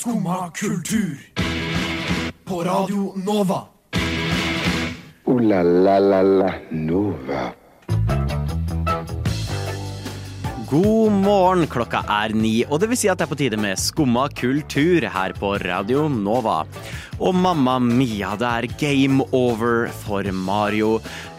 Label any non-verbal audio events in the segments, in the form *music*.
Skumma kultur. På Radio Nova. O-la-la-la-la Nova. God morgen, klokka er ni, og det vil si at det er på tide med Skumma kultur her på Radio Nova. Og mamma mia, det er game over for Mario.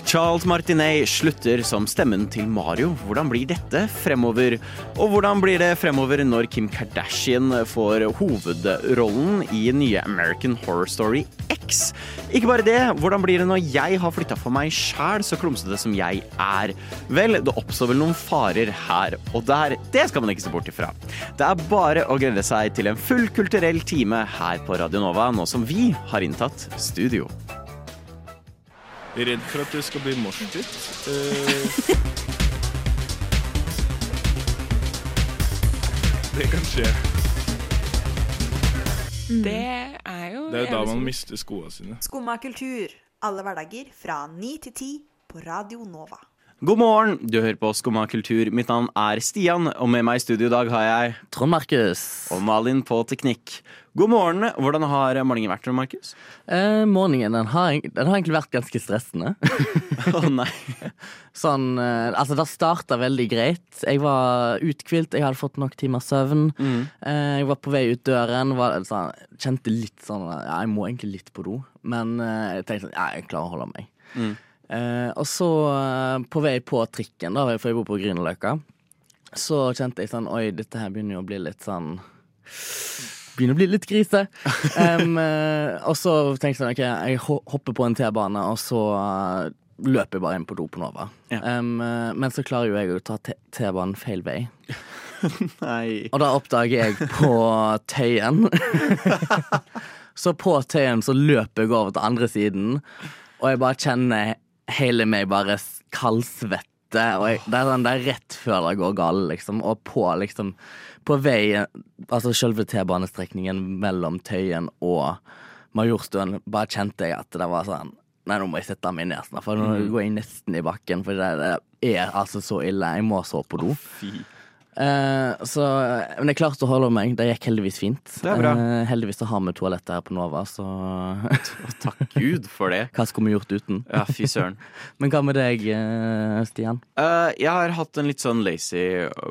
Charles Martinet slutter som stemmen til Mario. Hvordan blir dette fremover? Og hvordan blir det fremover når Kim Kardashian får hovedrollen i nye American Horror Story X? Ikke bare det, hvordan blir det når jeg har flytta for meg sjæl, så klumsete som jeg er? Vel, det oppstår vel noen farer her og der. Det skal man ikke se bort ifra. Det er bare å glede seg til en full kulturell time her på Radio Nova, nå som vi har inntatt studio. Redd for at det skal bli morsdytt. Eh, det kan skje. Det er jo Det er jo da man mister skoene sine. Skumma kultur. Alle hverdager fra 9 til 10 på Radio Nova. God morgen, du hører på Skumma kultur. Mitt navn er Stian, og med meg i studio i dag har jeg Trond Markus. og Malin på teknikk. God morgen. Hvordan har morgenen vært, Markus? Eh, morgenen den har, den har egentlig vært ganske stressende. *laughs* Å nei. sånn, eh, altså Det starta veldig greit. Jeg var uthvilt, jeg hadde fått nok timer søvn. Eh, jeg var på vei ut døren. Var, sånn, kjente litt sånn Ja, jeg må egentlig litt på do. Men eh, jeg tenkte sånn, ja, jeg klarer å holde meg. Eh, og så på vei på trikken, da, for jeg bor på Grünerløkka, så kjente jeg sånn Oi, dette her begynner jo å bli litt sånn Begynner å bli litt grise. Em, eh, og så tenkte jeg sånn, ok, jeg hopper på en T-bane, og så eh, løper jeg bare inn på do på Nova. Ja. Eh, men så klarer jo jeg å ta T-banen feil vei. *laughs* nei. Og da oppdager jeg på Tøyen. *laughs* så på Tøyen så løper jeg over til andre siden, og jeg bare kjenner hele meg bare s- kaldsvette. Og jeg, det, er sånn, det er rett før det går galt, liksom. Og på liksom På vei Altså selve T-banestrekningen mellom Tøyen og Majorstuen, bare kjente jeg at det var sånn Nei, nå må jeg sette meg ned snart, for nå går jeg nesten i bakken. For det, det er altså så ille. Jeg må så på do. Fy. Eh, så, men jeg klarte å holde meg. Det gikk heldigvis fint. Eh, heldigvis så har vi toalettet her på Nova, så Takk Gud for det. *laughs* hva skulle vi gjort uten? Ja, fy søren. *laughs* Men hva med deg, eh, Stian? Eh, jeg har hatt en litt sånn lazy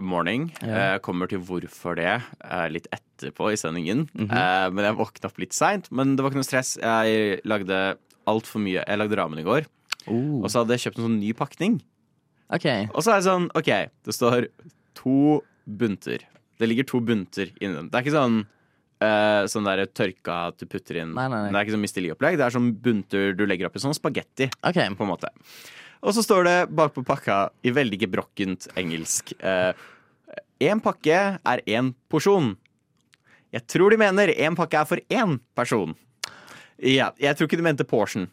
morning. Ja. Jeg kommer til hvorfor det eh, litt etterpå i sendingen. Mhm. Eh, men jeg våkna opp litt seint. Men det var ikke noe stress. Jeg lagde altfor mye. Jeg lagde ramen i går, Oh. og så hadde jeg kjøpt en sånn ny pakning. Okay. Og så er det sånn, OK, det står to bunter. Det ligger to bunter inni dem. Det er ikke sånn Uh, sånn der tørka at du putter inn Nei, nei, nei. Det er ikke sånn Misteli-opplegg. Det er sånn bunter du legger oppi sånn spagetti. Okay. på en måte. Og så står det bakpå pakka i veldig gebrokkent engelsk Én pakke er én porsjon. Jeg tror de mener én pakke er for én person. Ja, jeg tror ikke de mente portion.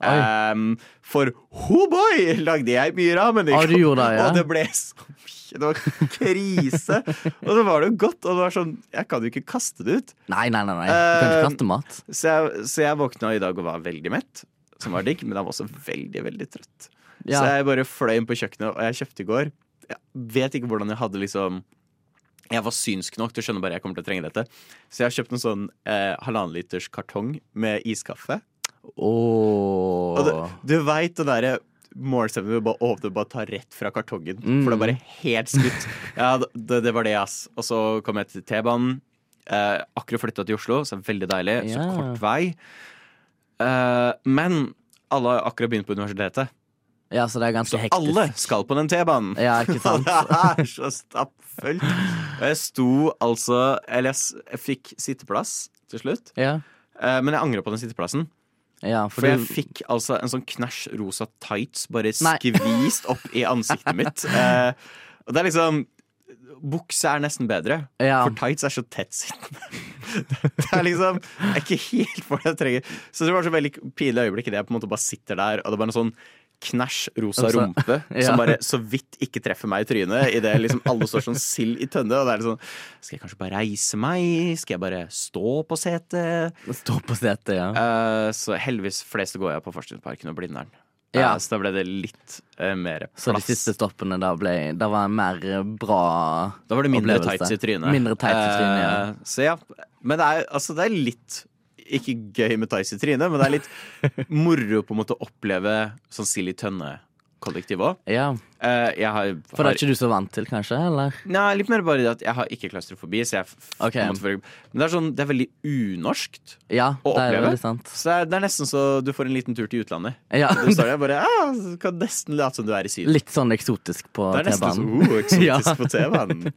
Nei. Um, for ho boy lagde jeg mye ramen. du det, ja. *laughs* Og det ble så mye. Det var krise. og så var det jo godt, og det var sånn Jeg kan jo ikke kaste det ut. Nei, nei, nei. nei. Du kan ikke Eh, kaste mat. Så jeg, så jeg våkna i dag og var veldig mett, som var digg, men jeg var også veldig, veldig trøtt. Så jeg bare fløy inn på kjøkkenet, og jeg kjøpte i går. Jeg vet ikke hvordan jeg hadde liksom Jeg var synsk nok til å skjønne bare jeg kommer til å trenge dette. Så jeg har kjøpt en sånn eh, halvannen liters kartong med iskaffe. Åh. Og du, du veit den derre målstemmen du bare åpner bare tar rett fra kartongen. Mm. For det er bare helt skutt. Ja, det, det var det, ass. Og så kom jeg til T-banen. Eh, akkurat flytta til Oslo, så veldig deilig. Så kort vei. Eh, men alle har akkurat begynt på universitetet. Ja, så det er ganske Så hektisk. alle skal på den T-banen. Ja, ikke *laughs* sant? det er så stappfullt. Og jeg sto altså Eller jeg, jeg fikk sitteplass til slutt. Ja, Eh, men jeg angrer på den sitteplassen. Ja For for jeg fikk altså en sånn knæsj rosa tights bare Nei. skvist opp i ansiktet mitt. *laughs* Eh, og det er liksom Bukse er nesten bedre, Ja. for tights er så tettsittende. *laughs* det er liksom Jeg er ikke helt for det jeg trenger. Så det var så veldig pinlig øyeblikk idet jeg på en måte bare sitter der, og det er bare noe sånn knæsj rosa Altså, rumpe *laughs* ja. som bare så vidt ikke treffer meg i trynet idet liksom alle står som sild i tønne. Og det er litt sånn Skal jeg kanskje bare reise meg? Skal jeg bare stå på setet? Stå på setet, ja. Uh, så heldigvis fleste går jeg på Forskningsparken og Blindern. Ja. Eh, Så da ble det litt uh, mer plass. Så de siste stoppene da ble Det var en mer bra Da var det mindre opplevelse. tights i trynet. Mindre tights i trynet, ja. Så ja. Men det er, altså, det er litt ikke gøy med Theis i trynet, men det er litt moro på en måte å oppleve sånn Silly Tønne-kollektiv òg. Ja, jeg har, For det er ikke du så vant til, kanskje? Eller? Nei, litt mer bare det at jeg har ikke klaustrofobi, så jeg f- f- Ok. på en måte føler- Men det er sånn, det er veldig unorskt Ja, å det er oppleve. veldig sant. Så det er, nesten så du får en liten tur til utlandet. Ja, *laughs* Du står der bare ah, kan nesten late som du er i Syden. Litt sånn eksotisk på Det er nesten så oh, eksotisk *laughs* Ja. på T-banen.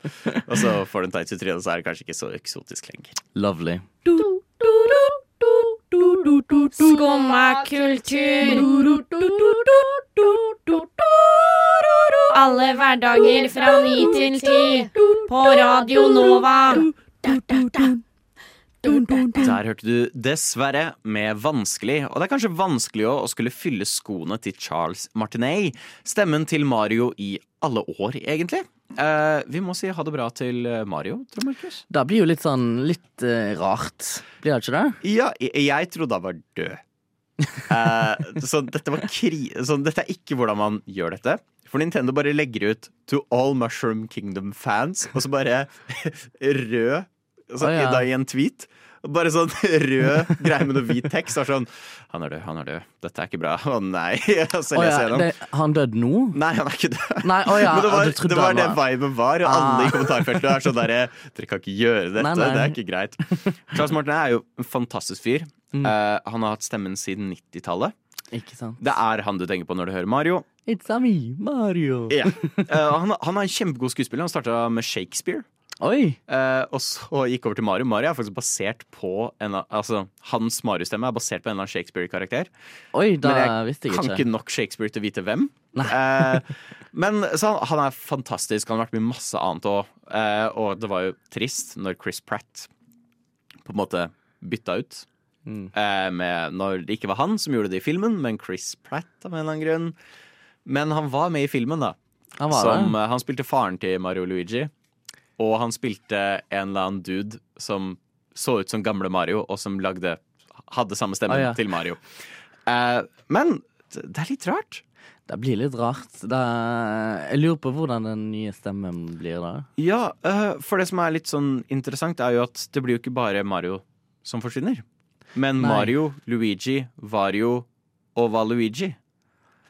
Og så får du en tights i trynet, så er det kanskje ikke så eksotisk lenger. Lovely. Skumma. Alle hverdager fra ni til ti på Radio Nova. Der hørte du 'Dessverre' med 'Vanskelig'. Og det er kanskje vanskelig å skulle fylle skoene til Charles Martinet. Stemmen til Mario i alle år, egentlig. Eh, vi må si ha det bra til eh, Mario, tror Markus. Det blir jo litt sånn litt uh, rart. Blir det ikke det? Ja, jeg, jeg trodde han var død. uh, så dette. Så dette er ikke hvordan man gjør dette. For Nintendo bare legger ut 'To all Mushroom Kingdom-fans', og så bare *laughs* rød så, Å, ja. da i en tweet. Bare sånn *laughs* rød greie med noe hvit tekst. Og sånn 'Han er død, han er død. Dette er ikke bra.' Å nei. *laughs* Så leser ja, jeg gjennom. det, han døde nå? Nei, han er ikke død. Nei, å ja, *laughs* Men det var, du det, var det var- viben var, og alle Ah. i kommentarfeltet er sånn derre Dere kan ikke gjøre dette, Nei, nei. det er ikke greit. Charles Martin er jo en fantastisk fyr. Mm. Uh, han har hatt stemmen siden 90-tallet. Ikke sant? Det er han du tenker på når du hører Mario. It's a me, Mario. Yeah. Uh, han, han er en kjempegod skuespiller. Han starta med Shakespeare. Oi! eh, og så gikk over til Mario. Mario er faktisk basert på en, altså, Hans Mario-stemme er basert på en eller annen Shakespeare-karakter. Oi, da Men jeg jeg kan ikke. nok Shakespeare til å vite hvem. Eh, *laughs* men så han, han er fantastisk. Han har vært med i masse annet òg. Eh, og det var jo trist når Chris Pratt på en måte bytta ut. Mm. Eh, med, når det ikke var han som gjorde det i filmen, men Chris Pratt av en eller annen grunn. Men han var med i filmen, da. Han var Som, eh, han spilte faren til Mario Luigi. Og han spilte en eller annen dude som så ut som gamle Mario, og som lagde hadde samme stemmen ah, ja. til Mario. Eh, men det er litt rart. Det blir litt rart. Det, jeg lurer på hvordan den nye stemmen blir da. Ja, uh, for det som er litt sånn interessant, er jo at det blir jo ikke bare Mario som forsvinner. Men Nei. Mario, Luigi, Vario og Valuigi.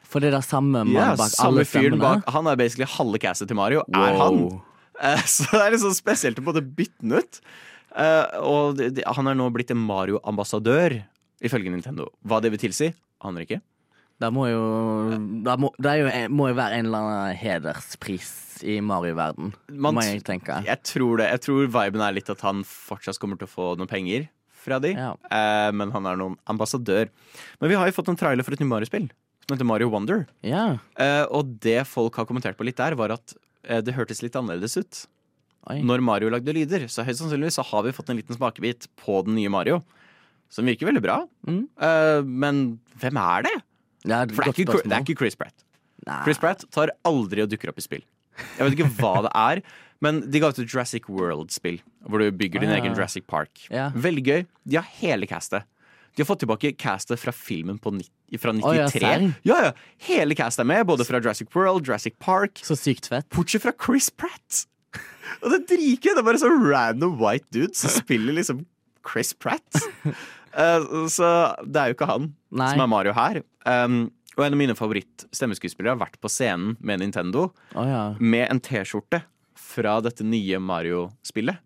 For det er det samme Ja, mannen bak samme alle stemmene. bak Han er basically halve castet til Mario. Er han? Eh, *laughs* Så det er litt sånn spesielt å både bytte den ut. Eh, og han er nå blitt en Mario-ambassadør, ifølge Nintendo. Hva det vil tilsi, aner ikke. Det må jo Det, må, det jo, må jo være en eller annen hederspris i Mario-verden, jeg. Jeg tror det. Jeg tror viben er litt at han fortsatt kommer til å få noen penger fra de. Ja. Eh, men han er noen ambassadør. Men vi har jo fått en trailer for et nytt Mario-spill. Som heter Mario Wonder. Ja. Eh, og det folk har kommentert på litt der, var at det hørtes litt annerledes ut. Oi. Når Mario lagde lyder. Så høyst sannsynligvis så har vi fått en liten smakebit på den nye Mario. Som virker veldig bra. Mm. Uh, men hvem er det? Ja, For det er, ikke, det er ikke Chris Pratt. Nei. Chris Pratt tar aldri og dukker opp i spill. Jeg vet ikke hva det er, men de ga ut et Jurassic World-spill. Hvor du bygger din Ah, ja. egen Jurassic Park. Ja. Veldig gøy. De har hele castet. De har fått tilbake castet fra filmen på, fra 93. Oh, ja, ja. Hele castet er med, både fra Jurassic World, Jurassic Park. Så sykt fett. Bortsett fra Chris Pratt. *laughs* Og det er dritgøy. Det er bare sånn random white dude som spiller liksom Chris Pratt. *laughs* Eh, så det er jo ikke han Nei. som er Mario her. Um, og en av mine favoritt-stemmeskuespillere har vært på scenen med Nintendo oh, ja. med en T-skjorte fra dette nye Mario-spillet.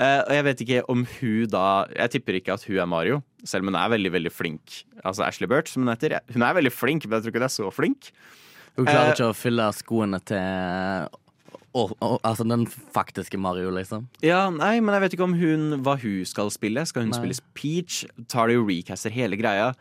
Eh, og jeg vet ikke om hun da Jeg tipper ikke at hun er Mario, selv om hun er veldig veldig flink. Altså Ashley Burt, som hun heter. Hun er veldig flink, men jeg tror ikke hun er så flink. Hun klarer Eh, ikke å fylle skoene til og, og, Altså den faktiske Mario, liksom. Ja, nei, men jeg vet ikke om hun hva hun skal spille. Skal hun Nei. spille Peach? Tar det jo recaster hele greia?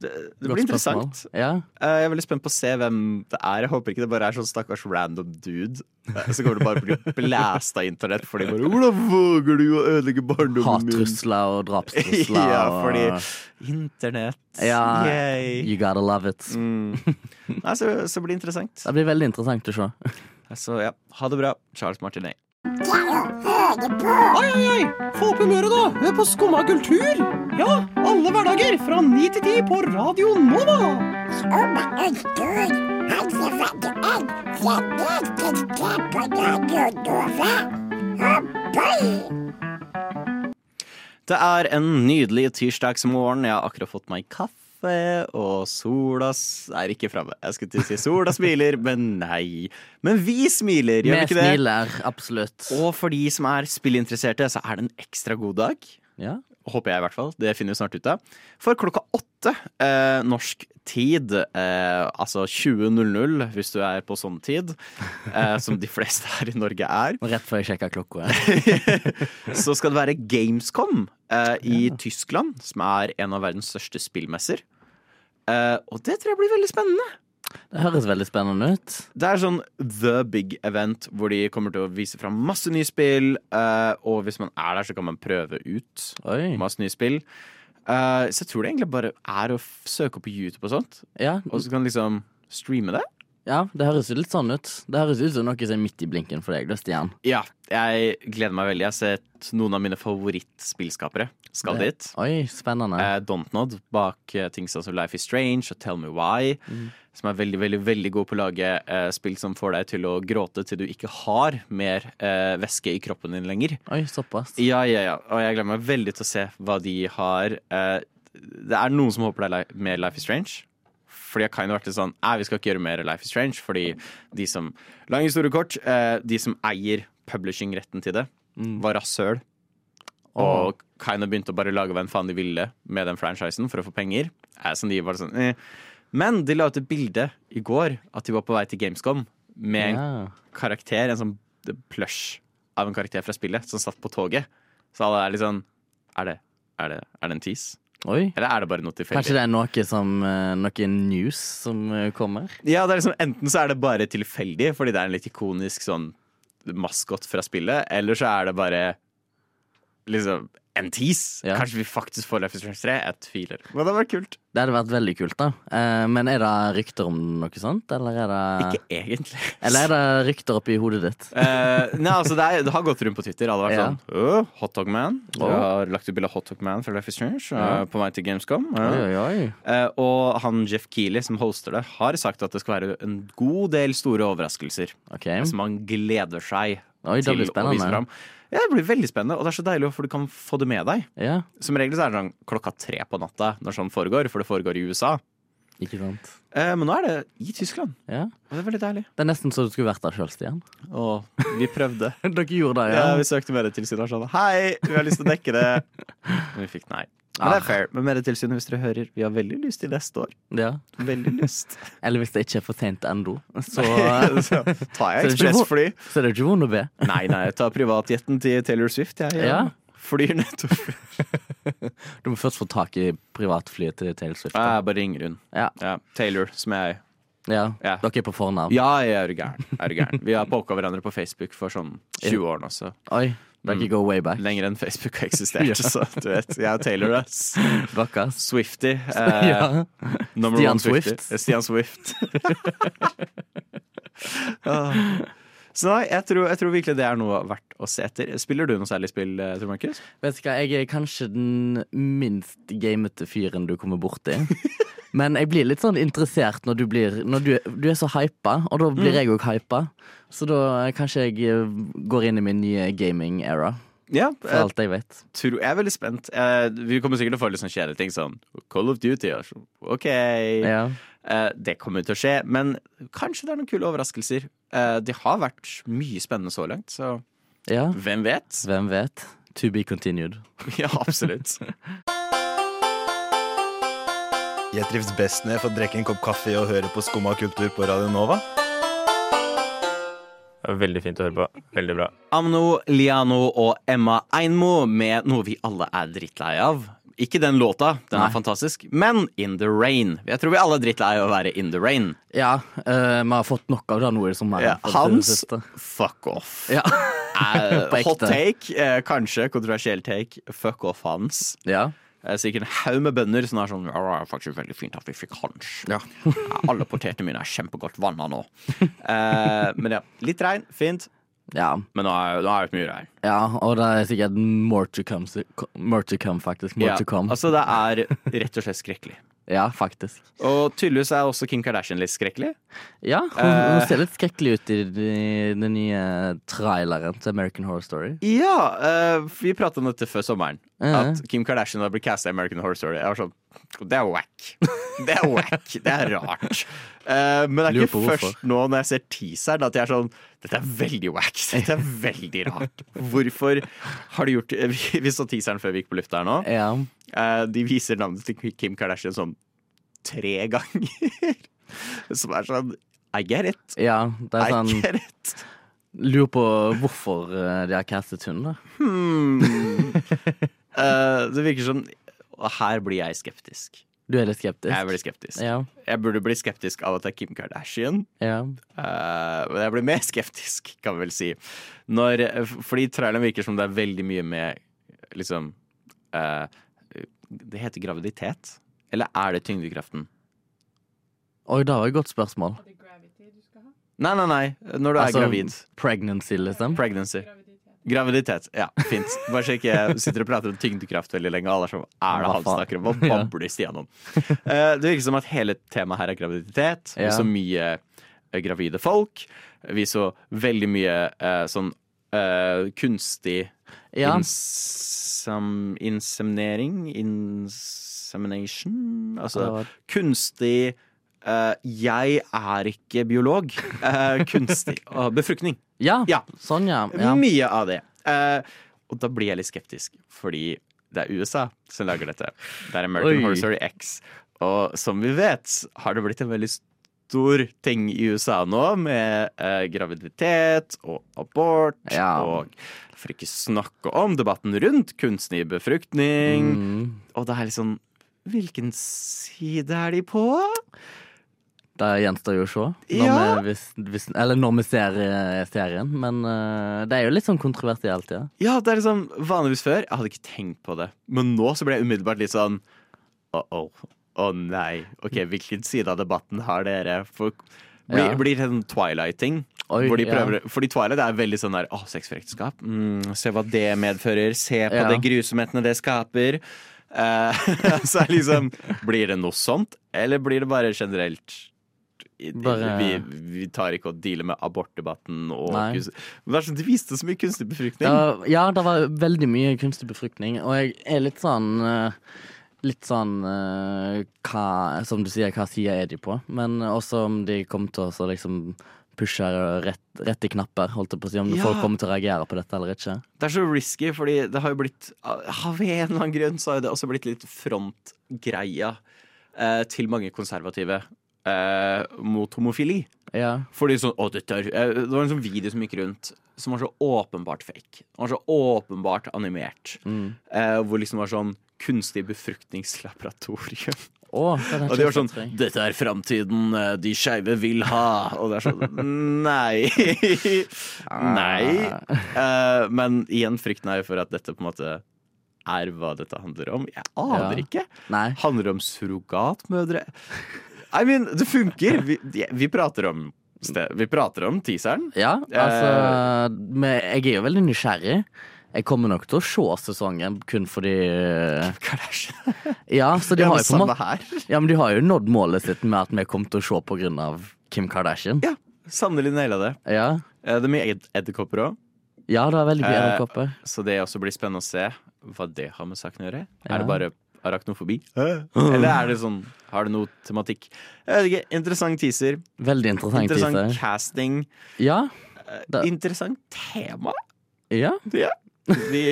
Det, det blir interessant. Ja. Eh, Jeg er veldig spent på å se hvem det er. Jeg håper ikke det bare er sånn stakkars random dude. Eh, Så kommer du bare bli *laughs* blæsta av internett fordi bare 'Hvordan våger du å ødelegge barndommen min?' Hattrusler og drapstrusler. *laughs* ja, fordi Internett. Ja, Yay. You gotta love it. Mm. Nei, så, så blir det interessant. Det blir veldig interessant å se. Så ja, ha det bra, Charles Martinet. Oi, oi, oi! Få opp humøret, da! Hør på Skumma kultur! Ja, alle hverdager fra ni til ti på Radio Nova! Det er en nydelig tirsdagsmorgen. Jeg har akkurat fått meg kaffe, og sola er ikke framme. Jeg skulle til å si sola smiler, *laughs* men nei. Men vi smiler, gjør Vi ikke det? Vi smiler, absolutt. Og for de som er spillinteresserte, så er det en ekstra god dag. Ja. Håper jeg, i hvert fall. Det finner vi snart ut av. For klokka åtte eh, norsk tid, eh, altså 20.00 hvis du er på sånn tid, eh, som de fleste her i Norge er, Og Rett før jeg sjekka klokka. *laughs* så skal det være Gamescom eh, i Tyskland, som er en av verdens største spillmesser. Eh, og det tror jeg blir veldig spennende. Det høres veldig spennende ut. Det er sånn the big event hvor de kommer til å vise fram masse nye spill. eh, og hvis man er der, så kan man prøve ut Oi. masse nye spill. Eh, så jeg tror det egentlig bare er å søke opp på YouTube og sånt, Ja, og så kan liksom streame det. ja, det høres jo litt sånn ut. Det høres ut som noe som er midt i blinken for deg, da, Stian. Ja, jeg gleder meg veldig. Jeg har sett noen av mine favorittspillskapere skal Det- dit. Oi, spennende. Eh, Dontnod bak eh, ting som Life is Strange og Tell Me Why. Som er veldig veldig, veldig god på å lage eh, spill som får deg til å gråte til du ikke har mer eh, væske i kroppen din lenger. Oi, såpass. Ja, ja, ja. Og jeg gleder meg veldig til å se hva de har. Eh, det er noen som håper det er mer Life is Strange. Fordi jeg kan jo vært litt sånn Nei, vi skal ikke gjøre mer Life is Strange. Fordi de som Lang historie kort. Eh, de som eier publishing-retten til det, var rasshøl. Og kind of begynte å bare lage hva en faen de ville med den franchisen for å få penger. Eh, som de var sånn eh. Men de la ut et bilde i går at de var på vei til Gamescom med en Ja. karakter, en sånn plush av en karakter fra spillet, som satt på toget. Så alle er litt sånn Er det, er det, er det en tease? Oi. Eller er det bare noe tilfeldig? Kanskje det er noe som eh, Noe news som eh, kommer? Ja, det er liksom, Enten så er det bare tilfeldig, fordi det er en litt ikonisk sånn maskot fra spillet, eller så er det bare liksom en tease. Ja. Kanskje vi faktisk får Life is Strange 3? Jeg tviler. Men det hadde vært kult. Det hadde vært veldig kult, da. Eh, men er det rykter om noe sånt, eller er det Ikke egentlig. Eller er det rykter oppi hodet ditt? Uh, nei, altså det, er, det har gått rundt på Twitter. Alle har vært Ja. sånn oh, Hotdogman. Man. Du har lagt ut bilde av Hotdogman fra Life is Strange eh, Ja. på vei til Gamescom. Ja. Oi, oi. Eh, og han Jeff Keeley, som hoster det, har sagt at det skal være en god del store overraskelser. Okay. Som han gleder seg Oi, til å vise fram. Ja, det blir veldig spennende, og det er så deilig, for du kan få det med deg. Ja, Som regel så er det sånn klokka tre på natta når sånn foregår, for det foregår i USA. Ikke sant. Eh, men nå er det i Tyskland, Ja. og det er veldig deilig. Det er nesten så du skulle vært der sjøl, Stian. Å, vi prøvde. *laughs* Dere gjorde det, Ja, ja? vi søkte Medietilsynet og sånn Hei, vi har lyst til å dekke det. Men vi fikk nei. Men det er fair. Men Medietilsynet, hvis dere hører, vi har veldig lyst til neste år. ja. Veldig lyst. *laughs* Eller hvis det ikke er for sent ennå, så, *laughs* Så tar jeg Så det er ikke vondt å be. Nei, nei, jeg tar privatjetten til Taylor Swift. Jeg Ja. flyr nettopp. *laughs* Du må først få tak i privatflyet til Taylor Swift. da. Jeg bare ringer hun. Ja. Ja, Taylor, som jeg Ja. Ja. Dere er på fornavn. Ja, jeg er gæren. Er gæren. Vi har poka hverandre på Facebook for sånn 20 år nå, så Oi, dere Mm. go way back. lenger enn Facebook har *laughs* eksistert. Ja. Så du vet, jeg og Taylor, ass. *laughs* Dere. Swifty. Eh, Ja. Stian Swift. Eh, Stian Swift. Ah. Så nei, jeg tror, jeg tror virkelig det er noe verdt å se etter. Spiller du noe særlig spill, eh, Tor Markus? Vet du hva, jeg er kanskje den minst gamete fyren du kommer borti. *laughs* Men jeg blir litt sånn interessert når du blir Når du, du er så hypa, og da blir jeg òg hypa. Så da eh, kanskje jeg eh, går inn i min nye gaming-era, Ja, for alt jeg vet. tror, jeg er veldig spent. Vi kommer sikkert til å få litt sånn kjedelige ting sånn Call of Duty. og sånn, OK. Ja. Eh, det kommer til å skje, men kanskje det er noen kule overraskelser. Eh, det har vært mye spennende så langt, så ja. hvem vet? Hvem vet? To be continued. *laughs* Ja, absolutt. Jeg trives best når jeg får drikke en kopp kaffe og høre på Skumma kultur på Radio Nova. Veldig fint å høre på. Veldig bra. Amno, Liano og Emma Einmo med noe vi alle er drittlei av. Ikke den låta, den Nei. er fantastisk, men In The Rain. Jeg tror vi alle er drittlei av å være In The Rain. Ja, vi vi har fått nok av det nå som er Ja, Hans, fuck off. Ja. *laughs* *laughs* uh, hot take, uh, kanskje kontroversiell take, fuck off hans. ja. Eh, Sikkert en haug med bønder som er sånn det er faktisk veldig fint at vi fikk hans. Ja. Alle potetene mine er kjempegodt vanna nå. *laughs* Eh, men ja, litt regn, fint. Ja. Men nå er nå er det mye her Ja, og det er sikkert more to come, more to come faktisk. More Ja, to come. altså, det er rett og slett skrekkelig. *laughs* Ja, faktisk. Og tydeligvis er også Kim Kardashian litt skrekkelig. Ja, hun, Eh. hun ser litt skrekkelig ut i, den nye traileren til American Horror Story. Ja, uh, vi pratet om dette før sommeren. Ja. At Kim Kardashian har blitt casta i American Horror Story. Jeg var sånn Det er wack. Det er wack. Det er rart. Uh, men det er ikke først nå når jeg ser teaseren at jeg er sånn Dette er veldig wack. Dette er veldig rart. Hvorfor har du gjort *laughs* Vi, så teaseren før vi gikk på lufta her nå. Ja. Eh, de viser navnet til Kim Kardashian sånn tre *laughs* ganger. Som er sånn I get it. ja, det er I sånn get it. Lurer på hvorfor eh, de har castet hun, da. Hmm. *laughs* Eh, det virker som Og her blir jeg skeptisk. Du er litt skeptisk? Jeg blir skeptisk. Ja. Jeg burde bli skeptisk av at det er Kim Kardashian. ja. Uh, men jeg blir mer skeptisk, kan vi vel si. Når, fordi traileren virker som det er veldig mye med liksom uh, Det heter graviditet. Eller er det tyngdekraften? Oi, det var et godt spørsmål. Nei, nei, nei. Når du er Altså, gravid. Pregnancy, liksom. Pregnancy. Graviditet. Ja, fint. Bare så ikke jeg sitter og prater om tyngdekraft veldig lenge. Alle er sånn, er det han snakker om? Hva *laughs* Ja. babler Stian om? Eh, det virker som at hele temaet her er graviditet. Vi Ja. så mye eh, gravide folk. Vi så veldig mye eh, sånn uh, kunstig Ja. insem, inseminering Insemination Altså kunstig Jeg er ikke biolog. Eh, kunstig *laughs* og befruktning. Ja, Ja. sånn, ja. ja. Mye av det. Eh, og da blir jeg litt skeptisk, fordi det er USA som lager dette. Det er American Oi. Horror Story X. Og som vi vet, har det blitt en veldig stor ting i USA nå, med eh, graviditet og abort, Ja. og for ikke snakke om debatten rundt kunstig befruktning. Mm. Og det er liksom Hvilken side er de på? Det gjenstår jo å se. Når Ja. vi, hvis, eller når vi ser eh, serien. Men uh, det er jo litt sånn kontroversielt, ja. Ja, det er liksom vanligvis før. Jeg hadde ikke tenkt på det. Men nå så ble jeg umiddelbart litt sånn. Å nei. Ok, hvilken side av debatten har dere? For, blir, Ja. blir det en Twilight-ting? Hvor de ja. Fordi Twilight er veldig sånn der Å, sex for ekteskap. Mm, se hva det medfører. Se på Ja. det grusomhetene det skaper. Uh, *laughs* så er liksom Blir det noe sånt, eller blir det bare generelt Bare- vi, vi tar ikke og dealer med abortdebatten og kunst- Men det er sånn, De viste så mye kunstig befruktning. Det, ja, det var veldig mye kunstig befruktning, og jeg er litt sånn eh, Litt sånn eh, hva, Som du sier, hva side er de på? Men også om de kommer til å liksom pushe rett, i knapper, holdt jeg på å si. Om Ja. folk kommer til å reagere på dette eller ikke. Det er så risky, fordi det har jo blitt Av en eller annen grunn så har det også blitt litt frontgreia eh, til mange konservative eh, mot homofili. Ja. Fordi sånn Å, dette er eh, Det var en sånn video som gikk rundt som var så åpenbart fake. Den var så åpenbart animert. Mm. Eh, hvor liksom var sånn kunstig befruktningslaboratorium. Oh, det Og de var sånn. 'Dette er framtiden eh, de skeive vil ha'. Og det er sånn Nei. *laughs* Nei. Eh, men igjen, frykten er jo for at dette på en måte er hva dette handler om. Jeg aner Ja. ikke. Nei. Handler det om surrogatmødre? I mean, det funker. Vi, vi prater om. Vi prater om teaseren. Ja, altså men Jeg er jo veldig nysgjerrig. Jeg kommer nok til å se sesongen kun fordi eh, *laughs* Kardashian. Ja, så de har jo på. *laughs* Ja, men de har jo nådd målet sitt med at vi kommer til å se på grunn av Kim Kardashian. Ja, sannelig naila det. Ja, Eh, Det er mye ed- edderkopper òg, ja det er veldig mye Eh, så det også blir spennende å se hva det har med saken å gjøre. Ja. Er det bare arachnofobi? Eller er det sånn Har det noe tematikk? Jeg vet ikke. Interessant teaser. Veldig interessant. Interessant teaser. casting. Ja, Eh, Det- Interessant tema. ja. Ja. Vi,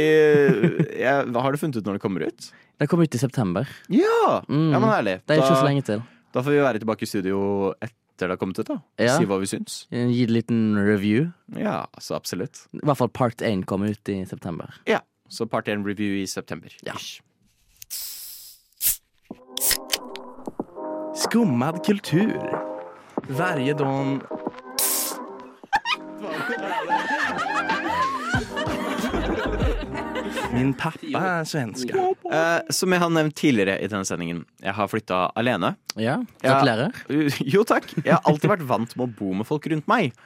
jeg, hva har du funnet ut når det kommer ut? Det kommer ut i september. Ja! Mm. ja men herlig. Det er ikke Da- så lenge til. Da får vi være tilbake i studio etter det har kommet ut. da Ja. Si hva vi syns. Gi en liten review. Ja, så absolutt. I hvert fall part 1 kommer ut i september. Ja, Så part 1 review i september. Ja. Ish. Skummad kultur. Varje dag... Min pappa er svensk Eh, som jeg har nevnt tidligere i denne sendingen, jeg har flytta alene. Ja. Gratulerer. *laughs* Jo takk. Jeg har alltid vært vant med å bo med folk rundt meg.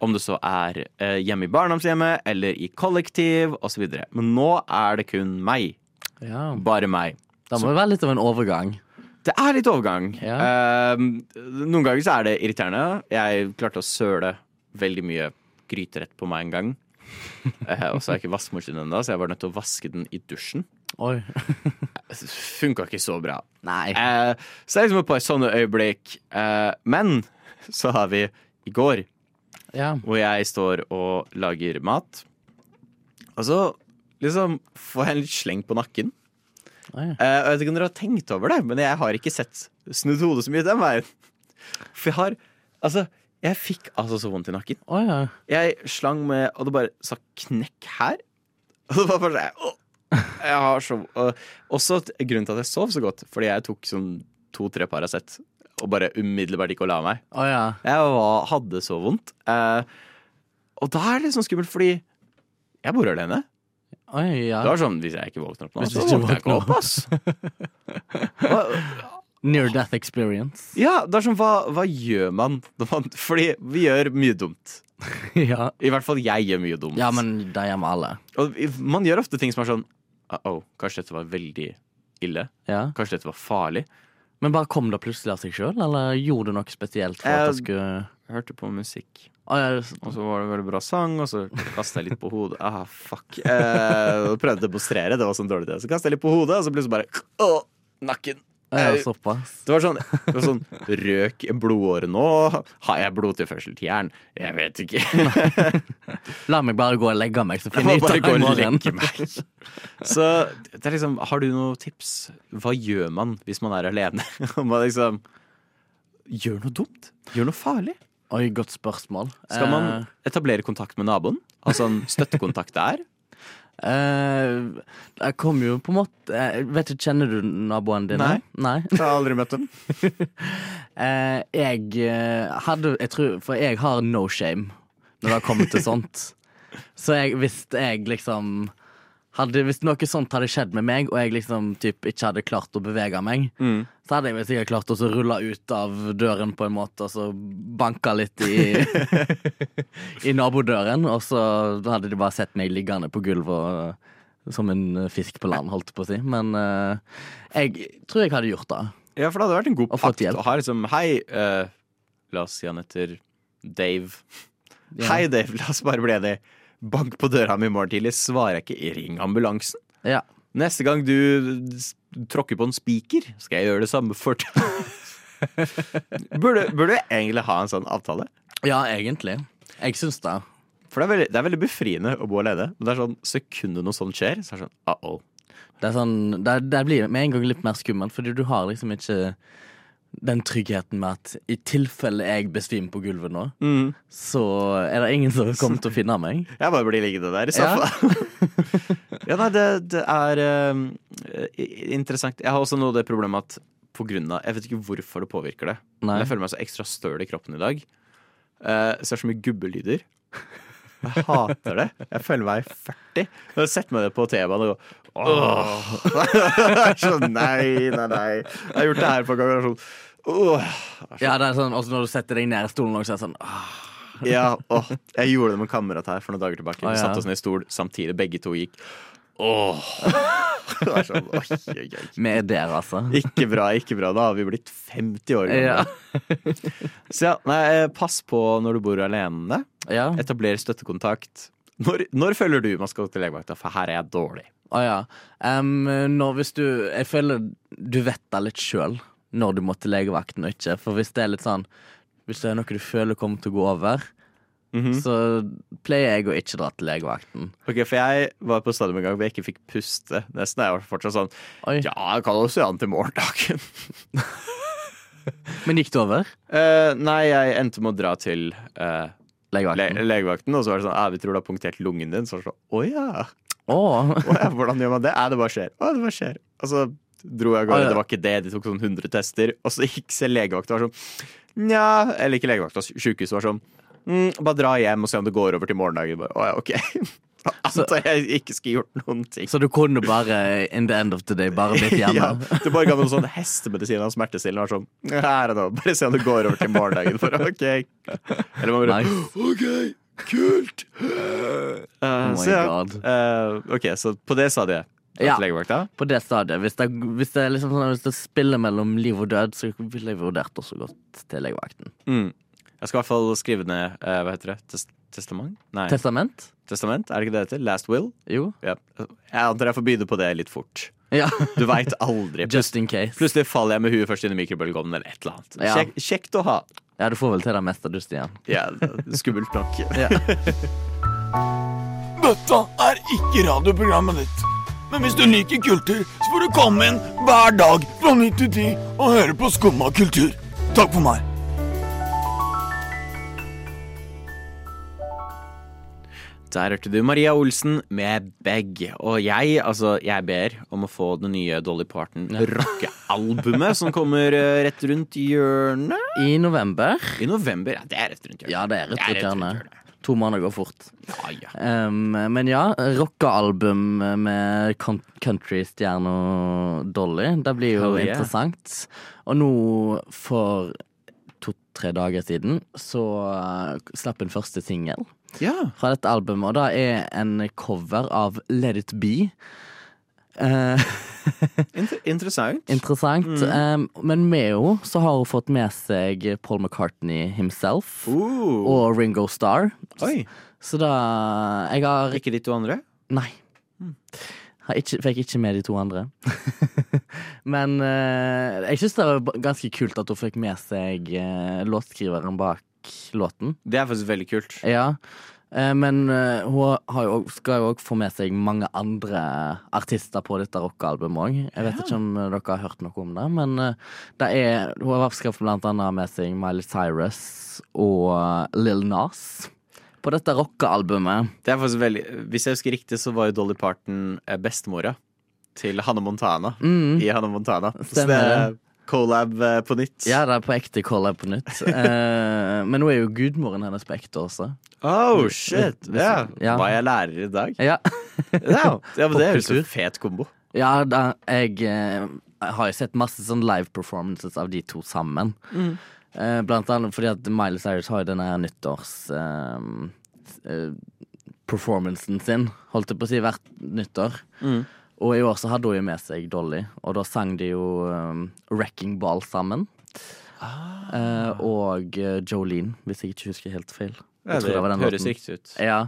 Om det så er eh, hjemme i barndomshjemmet eller i kollektiv osv. Men nå er det kun meg. Ja. Bare meg. Da må det være litt av en overgang. Det er litt overgang. Eh, noen ganger så er det irriterende. Jeg klarte å søle veldig mye gryterett på meg en gang. uh, *laughs* og så har jeg ikke vaskemaskin ennå, så jeg var nødt til å vaske den i dusjen. Oi. *laughs* Funka ikke så bra. Nei. Uh, så det er liksom et par sånne øyeblikk. Eh, men så har vi i går, Ja. hvor jeg står og lager mat. Og så liksom får jeg en litt sleng på nakken. Oi. Eh, jeg vet ikke om dere har tenkt over det, men jeg har ikke sett snudd hodet så mye den veien. For jeg har Altså, jeg fikk altså så vondt i nakken. Oh, ja. Jeg slang med Og det bare sa knekk her. Og det var bare sånn Jeg har så og, Også grunnen til at jeg sov så godt, fordi jeg tok sånn to-tre Paracet og bare umiddelbart gikk å la meg. Oh, ja. Jeg var, hadde så vondt. Eh, og da er det litt sånn skummelt, fordi jeg bor alene. Oi, ja. Det var sånn, Hvis jeg ikke våkner opp nå, Hvis så du ikke våkner jeg ikke opp, ass. Near death experience. Ja, det er sånn, hva, hva gjør man? når man? Fordi vi gjør mye dumt. *laughs* ja. I hvert fall jeg gjør mye dumt. ja, men det gjør vi alle. Og man gjør ofte ting som er sånn Uh-oh, kanskje dette var veldig ille? Ja. Kanskje dette var farlig? Men bare kom det plutselig av seg sjøl, eller gjorde du noe spesielt for at det skulle hørte på musikk, Ah, ja, og så var det veldig bra sang, og så kasta jeg litt på hodet. Ah, fuck. Eh, prøvde å demonstrere, det var sånn dårlig idé. Så kasta jeg litt på hodet, og så plutselig bare Å, nakken. Ja, Eh, såpass. Det var sånn, det var sånn Røk blodåre nå? Har jeg blodtilførsel til jern? Jeg vet ikke. *laughs* La meg bare gå og legge meg, så finner jeg ut av gå det i og morgen. legge meg. Så det er liksom, har du noen tips? Hva gjør man hvis man er alene? *laughs* Om man liksom Gjør noe dumt? Gjør noe farlig? Oi, godt spørsmål. Skal man Eh, etablere kontakt med naboen? Altså en støttekontakt der? Eh, jeg kom jo på en måte eh, Vet du, Kjenner du naboene dine? Nei. Nei. Jeg har aldri møtt dem. uh, *laughs* jeg hadde jeg tror, For jeg har no shame når det har kommet til sånt. *laughs* Så jeg, hvis jeg liksom hadde, Hvis noe sånt hadde skjedd med meg, og jeg liksom typ ikke hadde klart å bevege meg, Mm. så hadde jeg vel sikkert klart å rulle ut av døren på en måte, og så banka litt i *laughs* I nabodøren, og så hadde de bare sett meg liggende på gulvet og som en fisk på land, holdt jeg på å si. Men uh, jeg tror jeg hadde gjort det. Ja, for det hadde vært en god pakt å ha liksom Hei, uh, la oss si han heter Dave. Ja. Hei, Dave, la oss bare bli enige. Bank på døra mi i morgen tidlig. Svarer jeg ikke, ring ambulansen. Ja. Neste gang du tråkker på en spiker, skal jeg gjøre det samme for deg. *laughs* burde, burde jeg egentlig ha en sånn avtale? Ja, egentlig. Jeg syns det. For det er, veldig, det er veldig befriende å bo alene. Men det er sånn sekundet noe sånt skjer, så er det sånn uh-oh. Det, er sånn, det, det blir med en gang litt mer skummelt, fordi du har liksom ikke den tryggheten med at i tilfelle jeg besvimer på gulvet nå, Mm. så er det ingen som kommer til å finne meg. *laughs* Jeg bare blir liggende der i sofaen. Ja. *laughs* ja, nei, det, det er uh, interessant. Jeg har også noe av det problemet at på grunn av Jeg vet ikke hvorfor det påvirker det. Nei. Men jeg føler meg så ekstra støl i kroppen i dag. Uh, så det er så mye gubbelyder. Jeg hater det. Jeg føler meg 40. Når Jeg setter meg ned på T-banen og Åh. *laughs* sånn, nei, nei, nei. Jeg har gjort det her på. Sånn, åh. Ja, det er sånn, også når du setter deg ned i stolen, også, er det sånn åh. Ja, åh. Jeg gjorde det med en kamerat her for noen dager tilbake. Vi ja. satte oss ned i stol samtidig. Begge to gikk. Åh. *laughs* Det er sånn, oi, oi, oi. Vi er der, altså. Ikke bra, ikke bra. Da har vi blitt 50 år gamle. Ja. *laughs* Så ja, nei, eh, pass på når du bor alene. Ja. Etabler støttekontakt. Når, når føler du man skal gå til legevakta? For her er jeg dårlig. Å ja. Um, når hvis du Jeg føler du vet det litt sjøl når du må til legevakten og ikke. For hvis det er litt sånn Hvis det er noe du føler kommer til å gå over, Mhm. så pleier jeg å ikke dra til legevakten. Ok, For jeg var på stadium en gang hvor jeg ikke fikk puste. Nesten er jeg fortsatt sånn Oi. Ja, jeg kan også gjøre den til morgendagen. Men gikk det over? Uh, nei, jeg endte med å dra til eh, le Legevakten? legevakten, og så var det sånn ah, Vi tror du har punktert lungen din. Så var det sånn Å ja. Oh. *laughs* Ja. Hvordan gjør man det? Ja, det bare skjer. Å, det bare skjer. Og så dro jeg av gårde. Det var ikke det. De tok sånn 100 tester. Og så gikk selv legevakten og var sånn Nja Eller ikke legevakten, sykehuset var sånn mm, Bare dra hjem og se om det går over til morgendagen. Bare, Å ja, ok. *laughs* Antar jeg ikke skulle gjort noen ting. Så du kunne bare, in the end of the day, bare blitt *laughs* hjemme? Ja, du bare ga noen sånne hestemedisiner av smertestillende. og var Sånn, her er det, bare se om det går over til morgendagen. For, ok Eller man bare Nice. OK, kult! Uh, Oh my så ja, god. eh, ok, så på det stadiet Ja. På det stadiet. Hvis det, hvis det, liksom sånn, hvis det spiller mellom liv og død, så ville jeg vurdert også gått til legevakten. Mm. Jeg skal i hvert fall skrive ned eh, Hva heter det? Tes testament? Nei. Testament? Testament? Er det ikke det det heter? Last will? Jo. Ja. Jeg antar jeg får begynne på det litt fort. Ja. *laughs* Du veit aldri. Just in case. Plutselig faller jeg med huet først inn i mikrobølgeovnen eller et eller annet. Ja. Kjek, kjekt å ha. Ja, du får vel til det meste dust igjen. Ja, skummelt nok. *laughs* Ja. *laughs* Dette er ikke radioprogrammet ditt. Men hvis du liker kultur, så får du komme inn hver dag fra 9 til 10 og høre på Skumma kultur. Takk for meg. Der hørte du Maria Olsen med Beg. Og jeg, altså, jeg ber om å få det nye Dolly Parton rockealbumet som kommer eh, rett rundt hjørnet. I november. I november, ja, det er rett rundt hjørnet. Ja, det er rett Det er rundt rett rundt hjørnet. To måneder går fort. Ja, ja. Um, men ja, rockealbum med countrystjerna Dolly. Det blir jo oh, yeah. interessant. Og nå for to-tre dager siden så uh, slapp en første singel Ja. fra dette albumet, og det er en cover av Let It Be. Eh, *laughs* Inter interessant. interessant. Um, men med henne så har hun fått med seg Paul McCartney himself Uh. og Ringo Starr. Oi. Så da Jeg har Ikke de to andre? Nei. Har ikke, fikk ikke med de to andre. *laughs* Men eh, jeg syns det var ganske kult at hun fikk med seg uh, låtskriveren bak låten. Det er faktisk veldig kult. Ja. Eh, men eh, hun har jo, skal jo òg få med seg mange andre artister på dette rockealbumet òg. Jeg vet ikke om eh, dere har hørt noe om det, men eh, det er, hun har blant annet med seg Miley Cyrus og eh, Lil Nas på dette rockealbumet. Det er faktisk veldig Hvis jeg husker riktig, så var jo Dolly Parton eh, bestemora til Hanne Montana Mm. i Hanne Montana. Så det er collab eh, på nytt. Ja, det er på ekte collab på nytt. *laughs* Eh, men nå er jo gudmoren hennes på ekte også. Oh, shit. Ja. ja. Hva jeg lærer i dag? Ja, Ja, ja men det er jo en fet kombo. ja da, jeg, eh, jeg har jo sett masse sånn live performances av de to sammen. Eh, blant annet fordi at Miley Cyrus har jo denne her nyttårs eh, eh, performancen sin, holdt jeg på å si, hvert nyttår. Og i år så hadde hun jo med seg Dolly, og da sang de jo um, Wrecking Ball sammen. Eh, og eh, Jolene, hvis jeg ikke husker helt feil. Ja, det var høres riktig ut. Ja.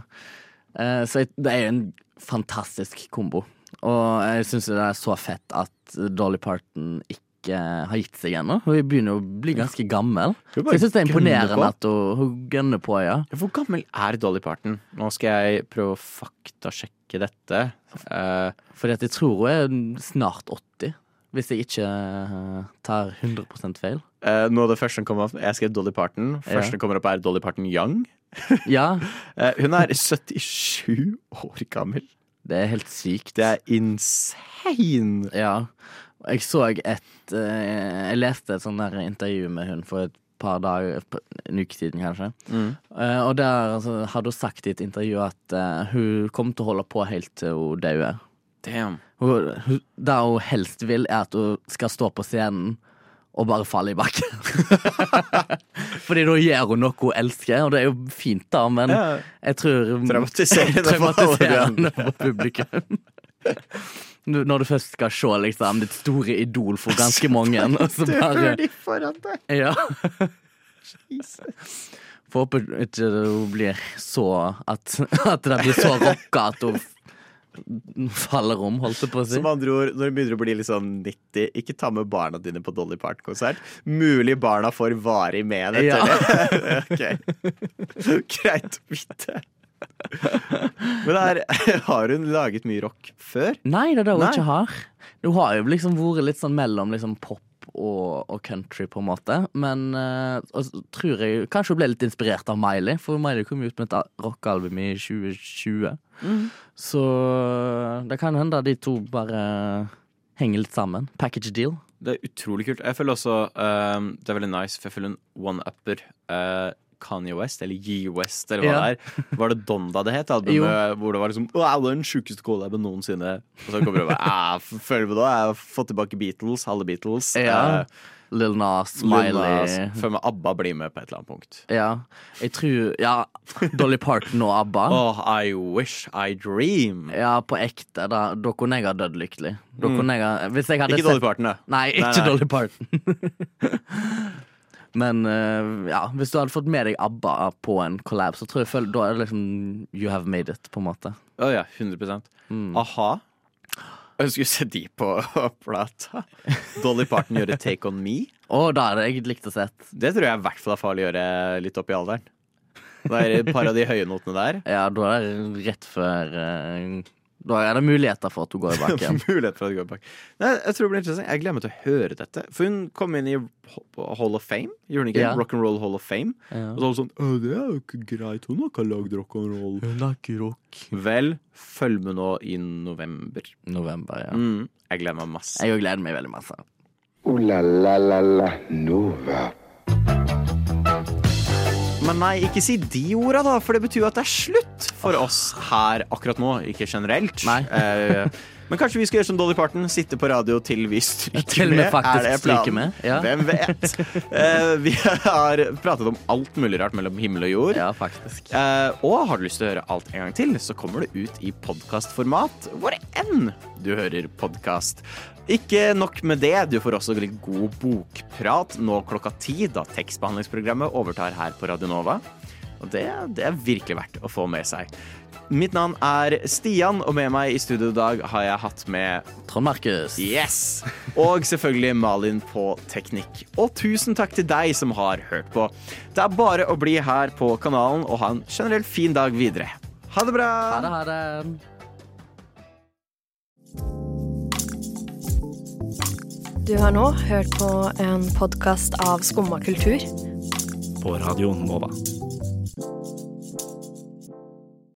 Eh, så det er jo en fantastisk kombo. Og jeg syns det er så fett at Dolly Parton ikke har gitt seg ennå. Hun begynner å bli ganske gammel. Så jeg syns det er imponerende at hun, hun gønner på, ja. Hvor gammel er Dolly Parton? Nå skal jeg prøve å faktasjekke dette. Uh, Fordi at jeg tror hun er snart 80. Hvis jeg ikke eh, tar 100 feil. Uh, nå er det første som kommer opp Jeg skrev Dolly Parton. Første som kommer opp, er Dolly Parton Young. *laughs* Ja, Uh, *laughs* hun er 77 år gammel. det er helt sykt. Det er insane! Ja. Jeg så et eh, Jeg leste et sånt der intervju med hun for et par dager En uke siden, kanskje. Eh, og der altså, hadde hun sagt i et intervju at eh, hun kommer til å holde på helt til hun. Damn. Hun- hun- Det hun helst vil, er at hun skal stå på scenen og bare falle i bakken. *laughs* Fordi da gjør hun noe hun elsker, og det er jo fint, da, men Ja. jeg tror Traumatiserende Traumatiserende for publikum. *laughs* *laughs* Når du først skal se liksom, ditt store idol for ganske mange, og så bare de foran deg. Ja. Får håpe ikke hun blir så at, at det blir så rocka at hun faller om, holdt jeg på å si. Som andre ord, når du begynner å bli litt sånn 90, ikke ta med barna dine på Dolly Parton-konsert. Mulig barna får varig med etter Ja. det. *laughs* ok. Greit å vite. *laughs* Men her, *laughs* har hun laget mye rock før? Nei, det er det hun Nei. ikke har. Hun har jo liksom vært litt sånn mellom liksom pop og, og country, på en måte. Men uh, tror jeg kanskje hun ble litt inspirert av Miley, for Miley kom ut med et rockealbum i 2020. Så det kan hende de to bare henger litt sammen. Package deal. Det er utrolig kult. Jeg føler også uh, Det er veldig nice, for jeg føler en one-upper. Uh, Kanye West, eller Yee West, eller hva Ja. det er. Var det Donda det het? Albumet hvor det var liksom Wow, det er den sjukeste collaben noensinne. Og så kommer det bare ah, du på da? Jeg har fått tilbake Beatles, halve Beatles. Ja. Eh, Lil Nas, Miley Smiley. med Føler ABBA blir med på et eller annet punkt. Ja, jeg tror Ja, Dolly Parton og ABBA. *laughs* Oh, I wish I dream. Ja, på ekte. Da, da kunne jeg ha dødd lykkelig. Mm. kunne jeg hvis jeg hadde Ikke sett- Dolly Parton, da. Nei, Nei, ikke nei. Dolly Parton. *laughs* Men uh, ja, hvis du hadde fått med deg ABBA på en collab, så tror jeg da er det liksom You have made it, på en måte. Å ja, 100 Mm. A-ha. Jeg skulle se de på *laughs* plata. Dolly Parton gjøre Take On Me. Oh, da hadde jeg likt å sett. Det tror jeg i hvert fall er farlig å gjøre litt opp i alderen. Det er et par av de høye notene der. Ja, da er det rett før eh, Da er det muligheter for at hun går i *laughs* bakken. Mulighet for at hun går bak. Nei, jeg tror det blir interessant. Jeg gleder meg til å høre dette. For hun kom inn i Hall of Fame. Gjorde hun ikke? Ja. Rock'n'Roll Hall of Fame. Ja. Og så var det sånn «Å, Det er jo ikke greit. Hun har ikke lagd rock'n'roll. Hun lager rock. Vel, følg med nå i november. November, ja. Mm, jeg gleder meg masse. Jeg òg gleder meg veldig masse. Oh la la la la Nova. Men nei, ikke si de orda, da, for det betyr jo at det er slutt for oss her akkurat nå. Ikke generelt. Nei. Men kanskje vi skal gjøre som Dolly Parton, sitte på radio til vi stryker *laughs* med. Er det planen? ja. Hvem vet? Uh, *laughs* vi har pratet om alt mulig rart mellom himmel og jord. Ja, faktisk. Uh, og har du lyst til å høre alt en gang til, så kommer det ut i podkastformat hvor enn du hører podkast. Ikke nok med det, du får også litt god bokprat nå klokka ti, da tekstbehandlingsprogrammet overtar her på Radio Nova. Og det, det er virkelig verdt å få med seg. Mitt navn er Stian, og med meg i studio i dag har jeg hatt med Trond Markus. Yes! Og selvfølgelig Malin på teknikk. Og tusen takk til deg som har hørt på. Det er bare å bli her på kanalen og ha en generelt fin dag videre. Ha det bra! Ha det, ha det. Du har nå hørt på en podkast av Skumma kultur. På Radio Nova.